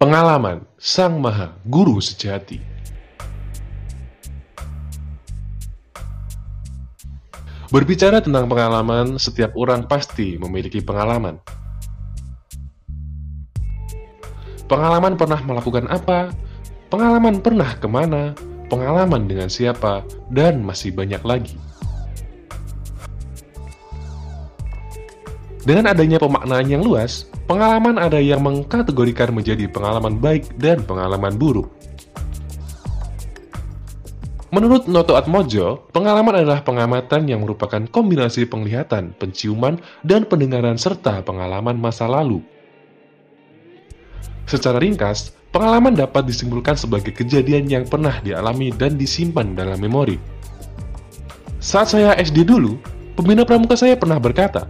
Pengalaman Sang Maha Guru Sejati Berbicara tentang pengalaman, setiap orang pasti memiliki pengalaman. Pengalaman pernah melakukan apa? Pengalaman pernah ke mana? Pengalaman dengan siapa? Dan masih banyak lagi. Dengan adanya pemaknaan yang luas, pengalaman ada yang mengkategorikan menjadi pengalaman baik dan pengalaman buruk. Menurut Noto Atmojo, pengalaman adalah pengamatan yang merupakan kombinasi penglihatan, penciuman, dan pendengaran serta pengalaman masa lalu. Secara ringkas, pengalaman dapat disimpulkan sebagai kejadian yang pernah dialami dan disimpan dalam memori. Saat saya SD dulu, pembina pramuka saya pernah berkata,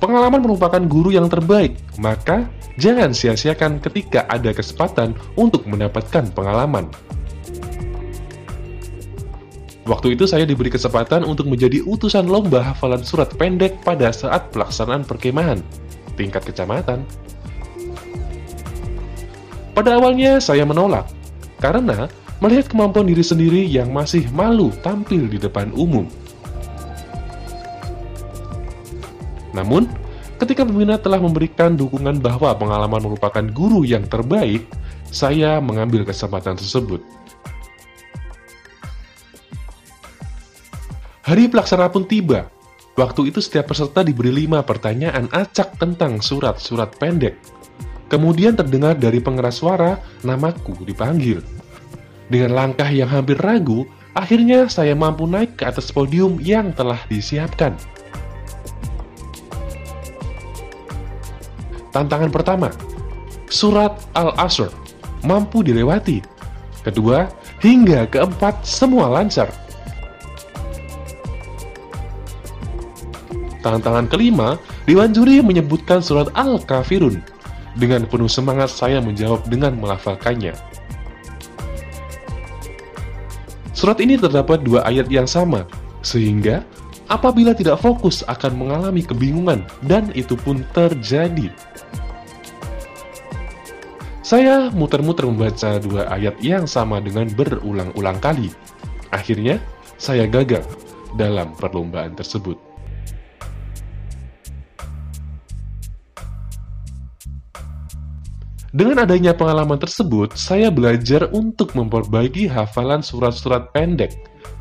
pengalaman merupakan guru yang terbaik, maka jangan sia-siakan ketika ada kesempatan untuk mendapatkan pengalaman. Waktu itu saya diberi kesempatan untuk menjadi utusan lomba hafalan surat pendek pada saat pelaksanaan perkemahan tingkat kecamatan. Pada awalnya saya menolak, karena melihat kemampuan diri sendiri yang masih malu tampil di depan umum. Namun, ketika pembina telah memberikan dukungan bahwa pengalaman merupakan guru yang terbaik, saya mengambil kesempatan tersebut. Hari pelaksana pun tiba. Waktu itu setiap peserta diberi lima pertanyaan acak tentang surat-surat pendek. Kemudian terdengar dari pengeras suara, namaku dipanggil. Dengan langkah yang hampir ragu, akhirnya saya mampu naik ke atas podium yang telah disiapkan. Tantangan pertama, surat Al-Asr, mampu dilewati. Kedua, hingga keempat semua lancar. Tantangan kelima, Dewan Juri menyebutkan surat Al-Kafirun. Dengan penuh semangat saya menjawab dengan melafalkannya. Surat ini terdapat dua ayat yang sama, sehingga apabila tidak fokus akan mengalami kebingungan, dan itu pun terjadi. Saya muter-muter membaca dua ayat yang sama dengan berulang-ulang kali. Akhirnya, saya gagal dalam perlombaan tersebut. Dengan adanya pengalaman tersebut, saya belajar untuk memperbaiki hafalan surat-surat pendek.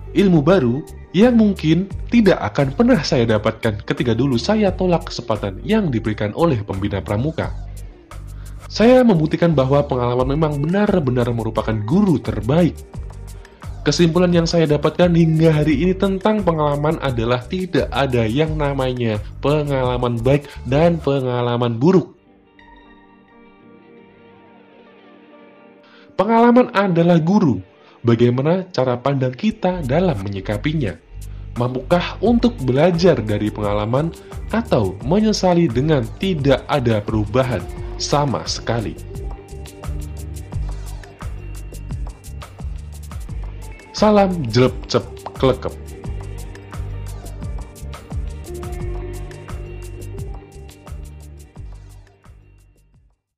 Ilmu baru yang mungkin tidak akan pernah saya dapatkan ketika dulu saya tolak kesempatan yang diberikan oleh pembina pramuka. Saya membuktikan bahwa pengalaman memang benar-benar merupakan guru terbaik. Kesimpulan yang saya dapatkan hingga hari ini tentang pengalaman adalah tidak ada yang namanya pengalaman baik dan pengalaman buruk. Pengalaman adalah guru. Bagaimana cara pandang kita dalam menyikapinya? Mampukah untuk belajar dari pengalaman atau menyesali dengan tidak ada perubahan sama sekali? Salam jelep cep klekep.